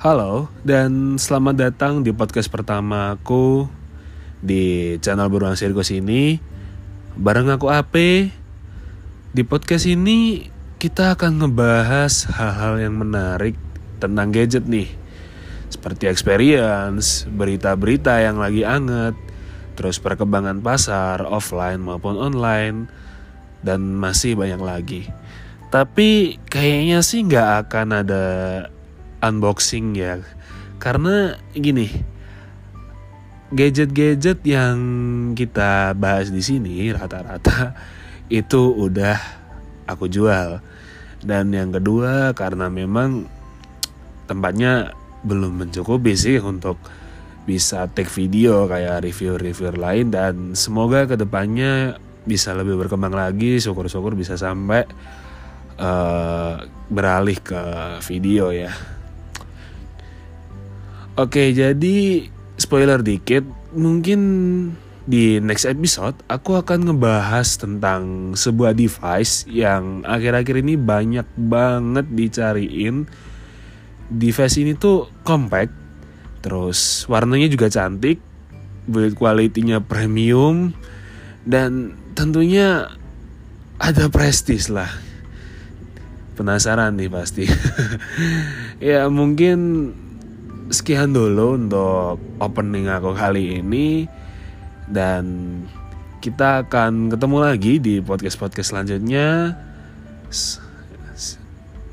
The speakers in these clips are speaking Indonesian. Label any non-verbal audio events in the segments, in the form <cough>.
Halo, dan selamat datang di podcast pertama aku di channel Beruang Sirkus ini. Bareng aku Ape. Di podcast ini kita akan ngebahas hal-hal yang menarik tentang gadget nih. Seperti experience, berita-berita yang lagi anget, terus perkembangan pasar offline maupun online, dan masih banyak lagi. Tapi kayaknya sih nggak akan ada unboxing ya. Karena gini gadget-gadget yang kita bahas di sini rata-rata <laughs> itu udah aku jual. Dan yang kedua karena memang tempatnya belum mencukupi sih untuk bisa take video kayak review-review lain. Dan semoga ke depannya bisa lebih berkembang lagi syukur-syukur bisa sampai uh, beralih ke video ya Oke, jadi spoiler dikit, mungkin di next episode aku akan ngebahas tentang sebuah device yang akhir-akhir ini banyak banget dicariin. Device ini tuh compact, terus warnanya juga cantik, build quality-nya premium, dan tentunya ada prestis lah. Penasaran nih pasti. <laughs> ya mungkin sekian dulu untuk opening aku kali ini. Dan kita akan ketemu lagi di podcast-podcast selanjutnya.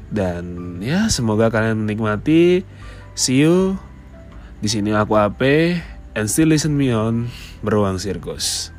Dan ya semoga kalian menikmati. See you. Di sini aku Ape and still listen me on beruang sirkus